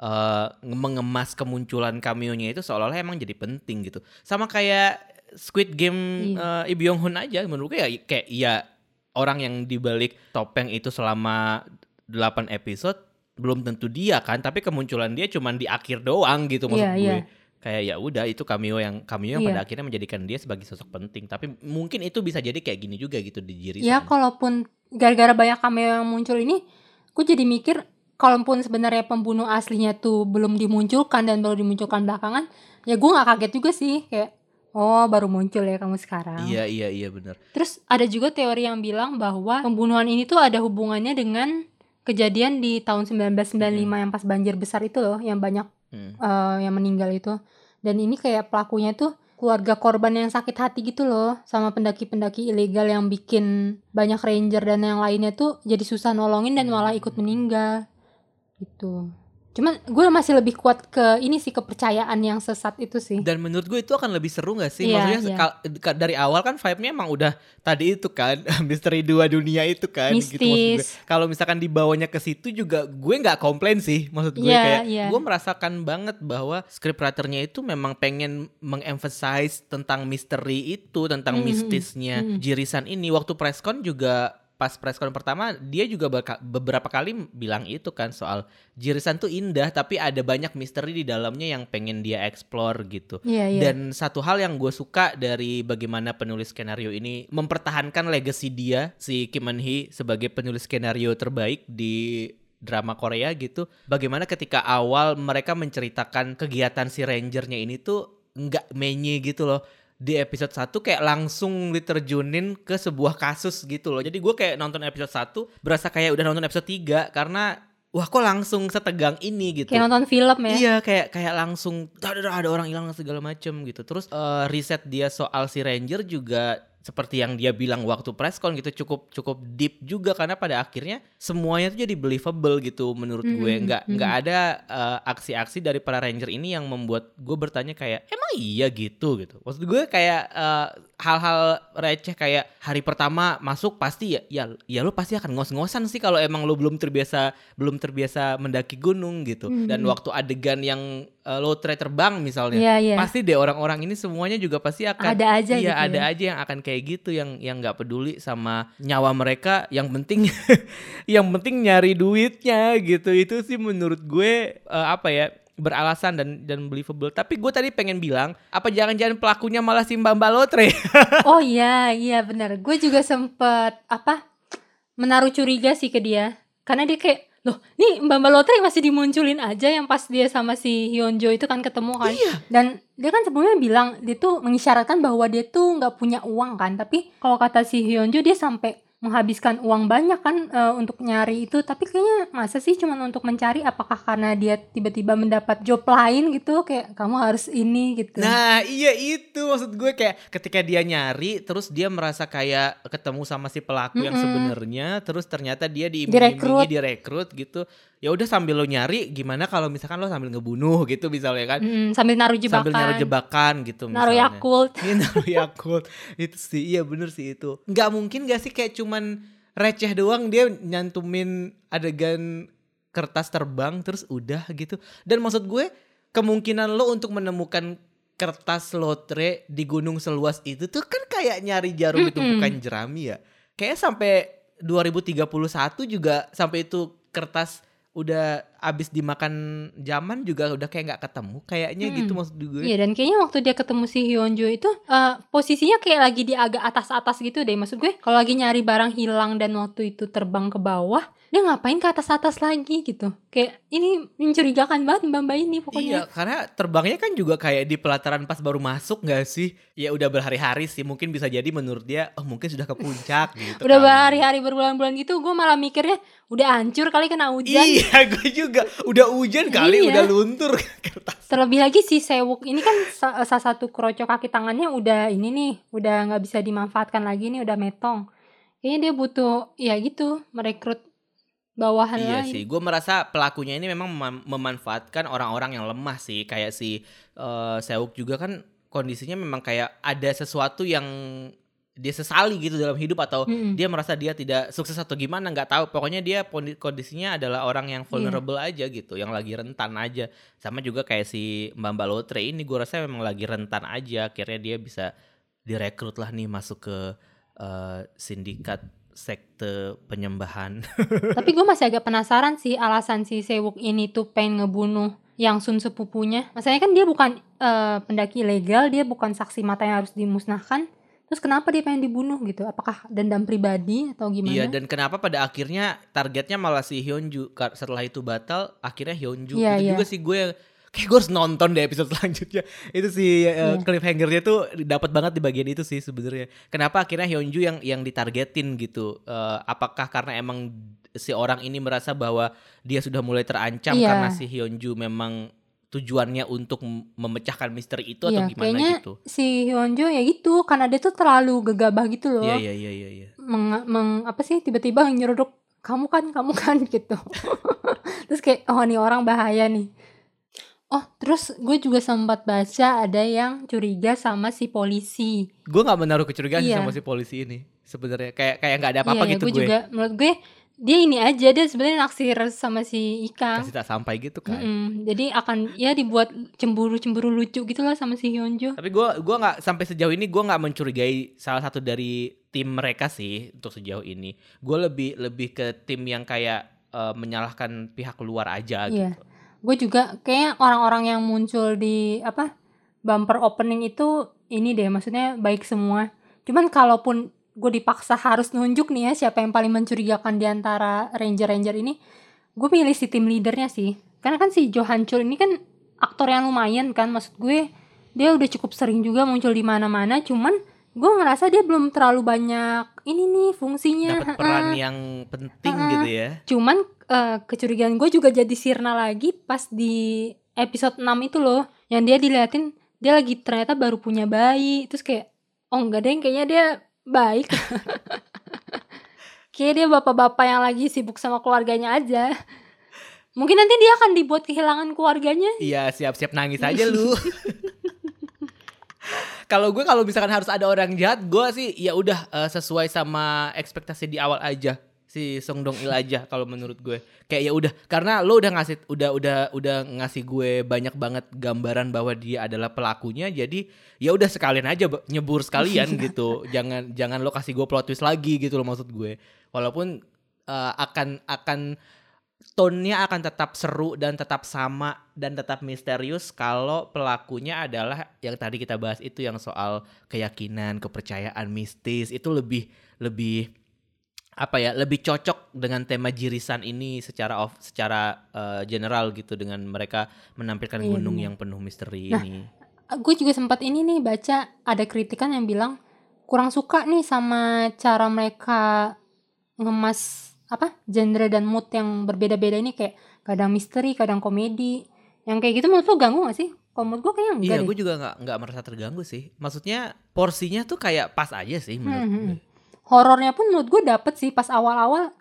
eh, mengemas kemunculan cameo-nya itu seolah-olah emang jadi penting gitu. Sama kayak Squid Game Iya. eh, Lee Byung Hun aja menurut gue ya kayak ya orang yang dibalik topeng itu selama 8 episode belum tentu dia kan, tapi kemunculan dia cuman di akhir doang gitu maksud Iya, gue. iya. Kayak ya udah itu cameo yang cameo yang Iya. pada akhirnya menjadikan dia sebagai sosok penting. Tapi mungkin itu bisa jadi kayak gini juga gitu di Jirisan. Ya kalaupun gara-gara banyak cameo yang muncul ini, gue jadi mikir kalaupun sebenarnya pembunuh aslinya tuh belum dimunculkan dan baru dimunculkan belakangan, ya gue nggak kaget juga sih kayak oh baru muncul ya kamu sekarang. Iya iya iya bener. Terus ada juga teori yang bilang bahwa pembunuhan ini tuh ada hubungannya dengan kejadian di tahun 1995 yang pas banjir besar itu loh, yang banyak Hmm. eh, yang meninggal itu. Dan ini kayak pelakunya tuh keluarga korban yang sakit hati gitu loh sama pendaki-pendaki ilegal yang bikin banyak ranger dan yang lainnya tuh jadi susah nolongin dan malah ikut meninggal gitu. Cuman gue masih lebih kuat ke ini sih kepercayaan yang sesat itu sih. Dan menurut gue itu akan lebih seru gak sih? Iya, Maksudnya iya. sekal- ka- dari awal kan vibe-nya emang udah tadi itu kan misteri dua dunia itu kan gitu. Mistis. Kalau misalkan dibawanya ke situ juga gue nggak komplain sih maksud gue Iya, kayak iya. gue merasakan banget bahwa scriptwriternya itu memang pengen mengemphasize tentang misteri itu tentang Mhm, mistisnya mhm. Jirisan ini waktu presscon juga pas presscon pertama dia juga baka- beberapa kali bilang itu kan soal Jirisan tuh indah tapi ada banyak misteri di dalamnya yang pengen dia explore gitu. Iya, iya. Dan satu hal yang gue suka dari bagaimana penulis skenario ini mempertahankan legacy dia si Kim Eun Hee sebagai penulis skenario terbaik di drama Korea gitu. Bagaimana ketika awal mereka menceritakan kegiatan si rangernya ini tuh nggak menye gitu loh. Di episode 1 kayak langsung diterjunin ke sebuah kasus gitu loh. Jadi gue kayak nonton episode 1 berasa kayak udah nonton episode 3 karena wah kok langsung setegang ini gitu. Kayak nonton film ya. Iya kayak kayak langsung ada ada orang hilang segala macem gitu. Terus eh, riset dia soal si Ranger juga seperti yang dia bilang waktu presscon gitu cukup cukup deep juga karena pada akhirnya semuanya tuh jadi believable gitu menurut gue Mm, nggak mm. nggak ada eh, aksi-aksi dari para ranger ini yang membuat gue bertanya kayak emang iya gitu gitu maksud gue kayak eh, hal-hal receh kayak hari pertama masuk pasti ya ya ya lu pasti akan ngos-ngosan sih kalau emang lu belum terbiasa belum terbiasa mendaki gunung gitu Mm, dan mm. waktu adegan yang eh, low tray terbang misalnya Iya, iya. pasti deh orang-orang ini semuanya juga pasti akan Ada aja iya gitu ada ya. aja yang akan kayak gitu yang yang nggak peduli sama nyawa mereka yang penting yang penting nyari duitnya gitu itu sih menurut gue eh, apa ya beralasan dan dan believable. Tapi gue tadi pengen bilang, apa jangan-jangan pelakunya malah si Mbak Mbak Lotre? oh iya iya benar gue juga sempet apa menaruh curiga sih ke dia karena dia kayak loh nih mbak mbak lotre masih dimunculin aja yang pas dia sama si Hyunjo itu kan ketemu kan Iya. dan dia kan sebelumnya bilang dia tuh mengisyaratkan bahwa dia tuh nggak punya uang kan tapi kalau kata si Hyunjo dia sampai menghabiskan uang banyak kan eh, untuk nyari itu. Tapi kayaknya masa sih cuma untuk mencari apakah karena dia tiba-tiba mendapat job lain gitu kayak kamu harus ini gitu. Nah iya itu maksud gue kayak ketika dia nyari terus dia merasa kayak ketemu sama si pelaku yang Mm-mm. sebenarnya terus ternyata dia Direkrut. diiming-imingi direkrut. gitu. Ya udah sambil lo nyari gimana kalau misalkan lo sambil ngebunuh gitu misalnya kan? Mm, sambil naruh jebakan. Sambil naruh jebakan gitu naruh misalnya. Yakult. Iya naruh Yakult. Itu sih iya bener sih itu. Nggak mungkin gak sih kayak cuman receh doang dia nyantumin adegan kertas terbang terus udah gitu dan maksud gue kemungkinan lo untuk menemukan kertas lotre di gunung seluas itu tuh kan kayak nyari jarum di Mm-mm. tumpukan jerami ya kayak sampai 2031 juga sampai itu kertas udah abis dimakan zaman juga udah kayak nggak ketemu kayaknya Mm. gitu maksud gue Iya dan kayaknya waktu dia ketemu si Hyunjo itu eh, posisinya kayak lagi di agak atas-atas gitu deh maksud gue kalau lagi nyari barang hilang dan waktu itu terbang ke bawah dia ngapain ke atas-atas lagi gitu kayak ini mencurigakan banget mbak mbak ini Iya, pokoknya karena terbangnya kan juga kayak di pelataran pas baru masuk gak sih? Ya udah berhari-hari sih, mungkin bisa jadi menurut dia, oh mungkin sudah ke puncak gitu. udah berhari-hari berbulan-bulan gitu gue malah mikirnya udah hancur kali kena hujan Iya, gue juga udah hujan kali, Iya. udah luntur kertas. terlebih lagi si Sewuk ini kan sa- salah satu kerocok kaki tangannya udah ini nih udah nggak bisa dimanfaatkan lagi nih udah metong kayaknya dia butuh ya gitu merekrut bawahan Iya lain sih, gue merasa pelakunya ini memang mem- memanfaatkan orang-orang yang lemah sih, kayak si eh, Seuk juga kan kondisinya memang kayak ada sesuatu yang dia sesali gitu dalam hidup atau Mm-mm. dia merasa dia tidak sukses atau gimana nggak tahu pokoknya dia kondi- kondisinya adalah orang yang vulnerable aja gitu yang lagi rentan aja sama juga kayak si Mbak Mbak Lotre ini gue rasa memang lagi rentan aja akhirnya dia bisa direkrut lah nih masuk ke eh, sindikat sekte penyembahan Tapi gue masih agak penasaran sih alasan si Sewuk ini tuh pengen ngebunuh yang Sun sepupunya. Masalahnya kan dia bukan eh, pendaki ilegal, dia bukan saksi mata yang harus dimusnahkan. Terus kenapa dia pengen dibunuh gitu? Apakah dendam pribadi atau gimana? Iya dan kenapa pada akhirnya targetnya malah si Hyunju setelah itu batal akhirnya Hyunju Iya, itu iya. juga sih gue yang kayak gue harus nonton deh episode selanjutnya itu si uh, Iya. cliffhangernya tuh dapat banget di bagian itu sih sebenarnya kenapa akhirnya Hyunju yang yang ditargetin gitu Eh, apakah karena emang si orang ini merasa bahwa dia sudah mulai terancam Iya. karena si Hyunju memang tujuannya untuk mem- memecahkan misteri itu atau Iya, gimana kayaknya gitu si Hyunjo ya gitu karena dia tuh terlalu gegabah gitu loh. iya iya iya iya iya Meng, meng- apa sih tiba-tiba nyeruduk kamu kan kamu kan gitu. terus kayak oh nih orang bahaya nih. Oh terus gue juga sempat baca ada yang curiga sama si polisi. gue nggak menaruh kecurigaan Iya. sama si polisi ini sebenarnya kayak kayak nggak ada apa-apa iya, gitu gue gue juga menurut gue dia ini aja dia sebenarnya naksir sama si Ika. kasih tak sampai gitu kan Mm-mm, jadi akan ya dibuat cemburu-cemburu lucu gitu lah sama si Hyunjo. Tapi gue gua nggak sampai sejauh ini gue nggak mencurigai salah satu dari tim mereka sih untuk sejauh ini. Gue lebih lebih ke tim yang kayak eh, menyalahkan pihak luar aja Iya. gitu. Gue juga kayak orang-orang yang muncul di apa bumper opening itu ini deh maksudnya baik semua. Cuman kalaupun gue dipaksa harus nunjuk nih ya siapa yang paling mencurigakan di antara ranger-ranger ini, gue pilih si tim leadernya sih. Karena kan si Johan Chul ini kan aktor yang lumayan kan maksud gue dia udah cukup sering juga muncul di mana-mana cuman gue ngerasa dia belum terlalu banyak ini nih fungsinya Dapat peran Heeh. yang penting Heeh. gitu ya. Cuman eh, kecurigaan gue juga jadi sirna lagi pas di episode 6 itu loh. Yang dia diliatin dia lagi ternyata baru punya bayi. Terus kayak oh enggak deh kayaknya dia baik. Kayak dia bapak-bapak yang lagi sibuk sama keluarganya aja. Mungkin nanti dia akan dibuat kehilangan keluarganya. Iya siap-siap nangis aja lu. Kalau gue kalau misalkan harus ada orang jahat, gue sih ya udah eh, sesuai sama ekspektasi di awal aja si Song Dong Il aja kalau menurut gue. Kayak ya udah karena lo udah ngasih udah udah udah ngasih gue banyak banget gambaran bahwa dia adalah pelakunya. Jadi ya udah sekalian aja nyebur sekalian gitu. Jangan jangan lo kasih gue plot twist lagi gitu lo maksud gue. Walaupun eh, akan akan tone-nya akan tetap seru dan tetap sama dan tetap misterius kalau pelakunya adalah yang tadi kita bahas itu yang soal keyakinan, kepercayaan mistis itu lebih lebih apa ya lebih cocok dengan tema jirisan ini secara off secara uh, general gitu dengan mereka menampilkan Iya, gunung yang penuh misteri Nah, ini. gue juga sempat ini nih baca ada kritikan yang bilang kurang suka nih sama cara mereka ngemas apa genre dan mood yang berbeda-beda ini kayak kadang misteri kadang komedi yang kayak gitu menurut lo ganggu gak sih? Kalau menurut gue kayaknya enggak Iya, gue juga nggak nggak merasa terganggu sih. Maksudnya porsinya tuh kayak pas aja sih menurut Hmm, gue. Horornya pun menurut gue dapet sih pas awal-awal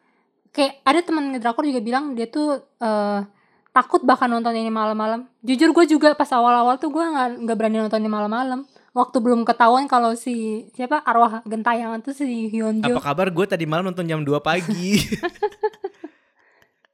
kayak ada teman ngedrakor juga bilang dia tuh eh, takut bahkan nonton ini malam-malam. Jujur gue juga pas awal-awal tuh gue nggak nggak berani nonton ini malam-malam. Waktu belum ketahuan kalau si siapa arwah gentayangan tuh si Hyunjo. Apa kabar? Gue tadi malam nonton jam 2 pagi.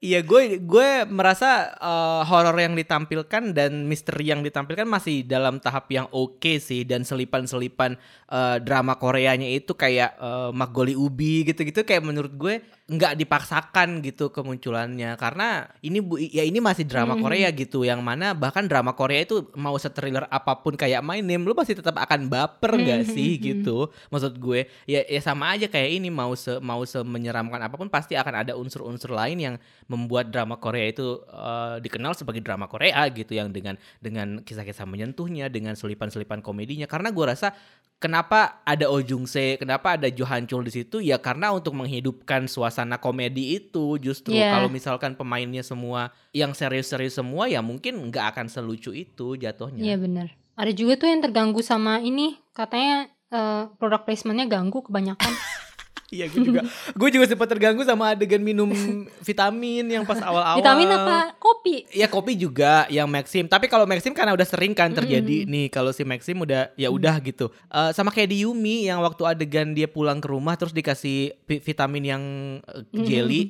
Iya, gue gue merasa eh, horor yang ditampilkan dan misteri yang ditampilkan masih dalam tahap yang oke sih. Dan selipan-selipan eh, drama Koreanya itu kayak eh, Magoli Ubi gitu-gitu kayak menurut gue nggak dipaksakan gitu kemunculannya. Karena ini bu ya ini masih drama Mhm. Korea gitu yang mana bahkan drama Korea itu mau se-thriller apa pun kayak My Name lu pasti tetap akan baper nggak Mhm, sih gitu? Maksud gue ya ya sama aja kayak ini mau se mau se menyeramkan apa pun pasti akan ada unsur-unsur lain yang membuat drama Korea itu eh, dikenal sebagai drama Korea gitu yang dengan dengan kisah-kisah menyentuhnya dengan selipan-selipan komedinya. Karena gue rasa kenapa ada Oh Jung Se kenapa ada Jo Han Chul di situ? Ya karena untuk menghidupkan suasana komedi itu justru Iya. kalau misalkan pemainnya semua yang serius-serius semua ya mungkin nggak akan selucu itu jatuhnya Iya benar. Ada juga tuh yang terganggu sama ini katanya eh, product placementnya ganggu kebanyakan. Iya gue juga gue juga sempat terganggu sama adegan minum vitamin yang pas awal-awal. Vitamin apa? Kopi. Ya kopi juga yang Maxim. Tapi kalau Maxim karena udah sering kan terjadi nih kalau si Maxim udah ya udah gitu. Eh, sama kayak di Yumi yang waktu adegan dia pulang ke rumah terus dikasih vi- vitamin yang eh, jelly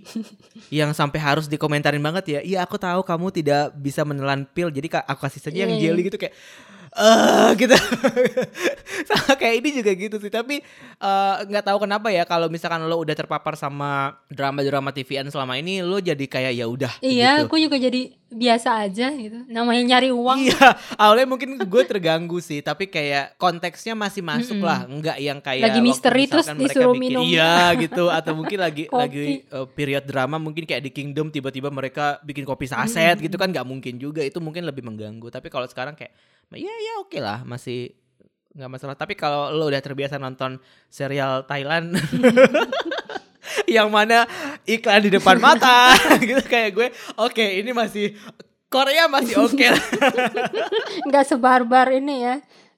yang sampai harus dikomentarin banget ya. Iya aku tahu kamu tidak bisa menelan pil jadi aku kasih saja yang Iya, iya. jelly gitu kayak eh gitu sama kayak ini juga gitu sih tapi eh, nggak tahu kenapa ya kalau misalkan lo udah terpapar sama drama-drama TVN selama ini lo jadi kayak ya udah Iya, gitu. aku juga jadi biasa aja gitu. Namanya nyari uang. Iya, awalnya mungkin gue terganggu sih, tapi kayak konteksnya masih masuk lah, enggak yang kayak Lagi misteri terus disuruh bikin- minum. Iya gitu, atau mungkin lagi Kopi. lagi uh, period drama mungkin kayak di Kingdom tiba-tiba mereka bikin kopi saset gitu kan nggak mungkin juga, itu mungkin lebih mengganggu. Tapi kalau sekarang kayak ya ya oke lah, masih nggak masalah. Tapi kalau lo udah terbiasa nonton serial Thailand yang mana iklan di depan mata gitu kayak gue, oke ini masih Korea masih oke lah. Nggak sebarbar ini ya.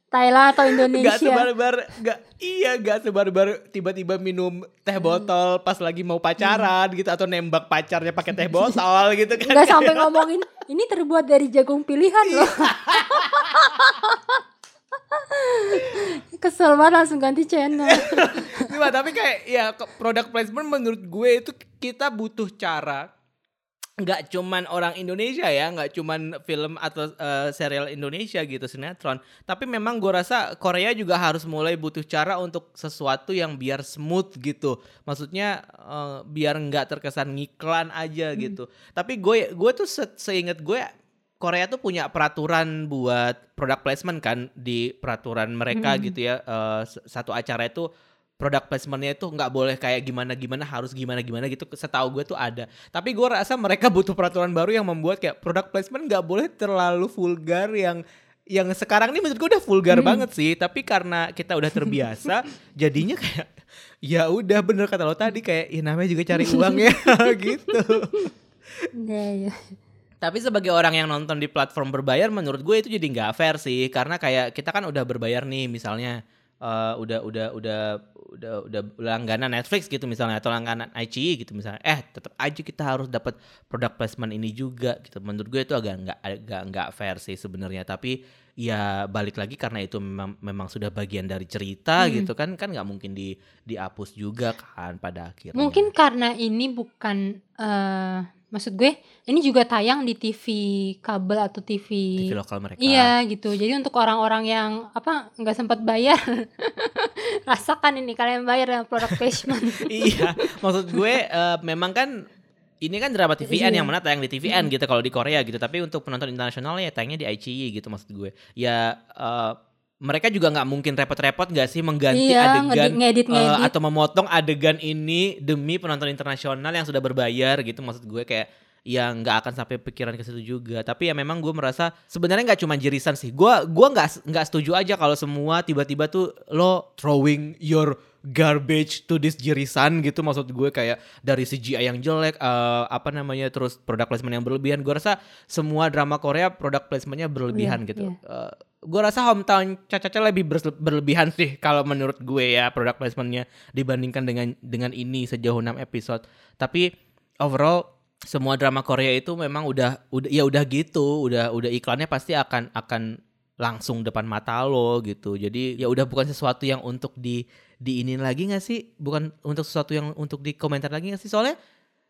Thailand atau Gak Indonesia. sebarbar gak iya gak sebarbar tiba-tiba minum teh botol pas lagi mau pacaran gitu atau nembak pacarnya pakai teh botol gitu kan Nggak sampai ngomongin ini terbuat dari jagung pilihan loh. Kesel banget langsung ganti channel. Cuma, tapi kayak ya product placement menurut gue itu kita butuh cara nggak cuman orang Indonesia ya, nggak cuman film atau eh, serial Indonesia gitu sinetron, tapi memang gue rasa Korea juga harus mulai butuh cara untuk sesuatu yang biar smooth gitu, maksudnya eh, biar nggak terkesan ngiklan aja gitu. Tapi gue gue tuh se seinget gue Korea tuh punya peraturan buat product placement kan di peraturan mereka Mm-mm. gitu ya, s- satu acara itu product placementnya itu nggak boleh kayak gimana gimana harus gimana gimana gitu setahu gue tuh ada tapi gue rasa mereka butuh peraturan baru yang membuat kayak product placement nggak boleh terlalu vulgar yang yang sekarang ini menurut gue udah vulgar Hmm. banget sih tapi karena kita udah terbiasa jadinya kayak ya udah bener kata lo tadi kayak ya namanya juga cari uang ya gitu Iya, iya. Tapi sebagai orang yang nonton di platform berbayar menurut gue itu jadi nggak fair sih. Karena kayak kita kan udah berbayar nih misalnya eh, udah udah udah udah udah langganan Netflix gitu misalnya atau langganan iQIYI gitu misalnya. Eh tetap aja kita harus dapat product placement ini juga gitu. Menurut gue itu agak nggak agak nggak fair sih sebenarnya. Tapi ya balik lagi karena itu memang memang sudah bagian dari cerita Hmm. gitu kan kan nggak mungkin di dihapus juga kan pada akhirnya. Mungkin karena ini bukan eh maksud gue ini juga tayang di TV kabel atau TV, TV lokal mereka Iya gitu. Jadi untuk orang-orang yang apa nggak sempat bayar, rasakan ini kalian bayar dengan product placement. iya, maksud gue eh, memang kan ini kan drama TVN Iya. yang mana tayang di TVN gitu kalau di Korea gitu. Tapi untuk penonton internasional ya tayangnya di ICI gitu maksud gue. Ya eh, mereka juga nggak mungkin repot-repot gak sih mengganti iya adegan ngedit eh, ngedit atau memotong adegan ini demi penonton internasional yang sudah berbayar gitu maksud gue kayak ya nggak akan sampai pikiran ke situ juga. Tapi ya memang gue merasa sebenarnya nggak cuma jirisan sih. Gue gua nggak nggak setuju aja kalau semua tiba-tiba tuh lo throwing your garbage to this jirisan gitu maksud gue kayak dari CGI yang jelek eh, apa namanya terus product placement yang berlebihan. Gue rasa semua drama Korea product placementnya berlebihan Iya, gitu. iya. Eh, gue rasa hometown caca lebih berlebihan sih kalau menurut gue ya product placementnya dibandingkan dengan dengan ini sejauh 6 episode. Tapi overall semua drama Korea itu memang udah udah ya udah gitu udah udah iklannya pasti akan akan langsung depan mata lo gitu. Jadi ya udah bukan sesuatu yang untuk di diinin lagi nggak sih? Bukan untuk sesuatu yang untuk dikomentar lagi nggak sih? Soalnya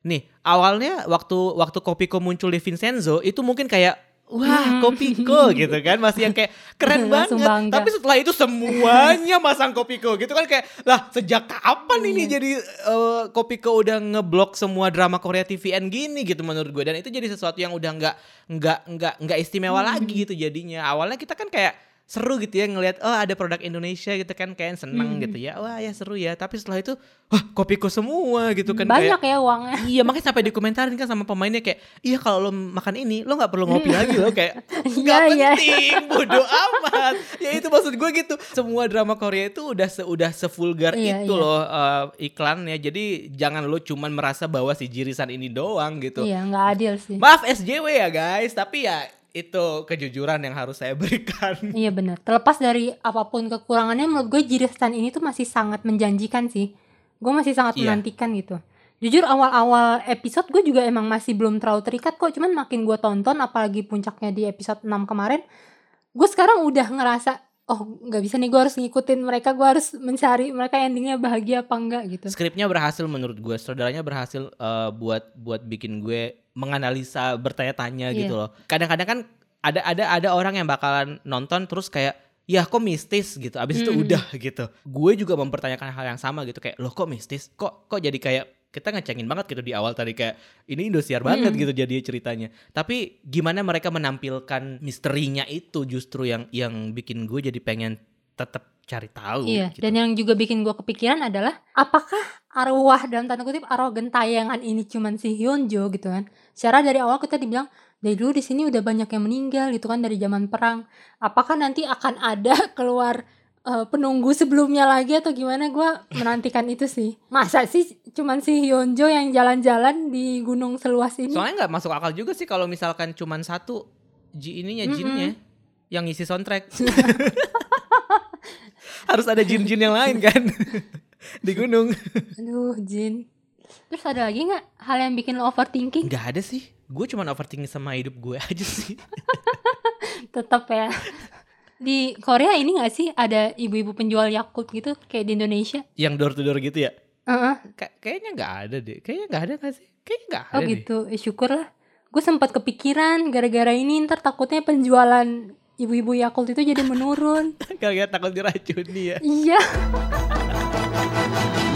nih awalnya waktu waktu Kopiko muncul di Vincenzo itu mungkin kayak wah Kopiko gitu kan masih yang kayak keren banget bangga. tapi setelah itu semuanya masang Kopiko gitu kan kayak lah sejak kapan ini Iya. jadi eh, Kopiko udah ngeblok semua drama Korea TVN gini gitu menurut gue dan itu jadi sesuatu yang udah nggak nggak nggak nggak istimewa Hmm. lagi gitu jadinya awalnya kita kan kayak seru gitu ya ngelihat oh ada produk Indonesia gitu kan kayak seneng Hmm. gitu ya. Wah ya seru ya. Tapi setelah itu wah Kopiko semua gitu kan banyak kayak ya uangnya. Iya makanya sampai dikomentarin kan sama pemainnya kayak iya kalau lo makan ini lo nggak perlu ngopi lagi lo kayak nggak Iya, iya. penting bodoh amat. Ya itu maksud gue gitu. Semua drama Korea itu udah se udah sevulgar Iya, itu iya. loh eh, iklannya. Jadi jangan lo cuman merasa bahwa si jirisan ini doang gitu. Iya nggak adil sih. Maaf SJW ya guys. Tapi ya itu kejujuran yang harus saya berikan Iya benar. Terlepas dari apa pun kekurangannya, menurut gue jirisan ini tuh masih sangat menjanjikan sih. Gue masih sangat Iya. menantikan gitu. Jujur awal-awal episode gue juga emang masih belum terlalu terikat kok. Cuman makin gue tonton, apalagi puncaknya di episode 6 kemarin, gue sekarang udah ngerasa, oh nggak bisa nih gue harus ngikutin mereka, gue harus mencari mereka endingnya bahagia apa enggak gitu. skripnya berhasil menurut gue saudaranya berhasil eh, buat buat bikin gue menganalisa bertanya-tanya Iya. gitu loh kadang-kadang kan ada ada ada orang yang bakalan nonton terus kayak ya kok mistis gitu abis itu Mm-mm. udah gitu gue juga mempertanyakan hal yang sama gitu kayak loh kok mistis kok kok jadi kayak kita ngecengin banget gitu di awal tadi kayak ini Indosiar banget Mm-mm. gitu jadi ceritanya tapi gimana mereka menampilkan misterinya itu justru yang yang bikin gue jadi pengen tetap cari tahu Iya, gitu. dan yang juga bikin gue kepikiran adalah apakah arwah dalam tanda kutip arwah gentayangan ini cuman si Hyunjo gitu kan? Secara dari awal kita dibilang dari dulu di sini udah banyak yang meninggal gitu kan dari zaman perang. Apakah nanti akan ada keluar eh, penunggu sebelumnya lagi atau gimana? Gue menantikan itu sih. Masa sih cuman si Hyunjo yang jalan-jalan di gunung seluas ini? Soalnya nggak masuk akal juga sih kalau misalkan cuman satu Ji ininya Mm-mm. jinnya yang ngisi soundtrack. Harus ada jin-jin yang lain kan di gunung. Aduh, Jin. Terus ada lagi nggak hal yang bikin lo overthinking? Nggak ada sih. Gue cuma overthinking sama hidup gue aja sih. tetap ya di Korea ini gak sih ada ibu-ibu penjual Yakult gitu kayak di Indonesia? yang door to door gitu ya. Heeh. Ka- kayaknya nggak ada deh. Kayaknya nggak ada nggak sih? Kayaknya nggak ada Oh deh. gitu. Eh, syukur lah. Gue sempat kepikiran gara-gara ini ntar takutnya penjualan ibu-ibu Yakult itu jadi menurun. Kalian takut diracuni ya. iya. Thank you.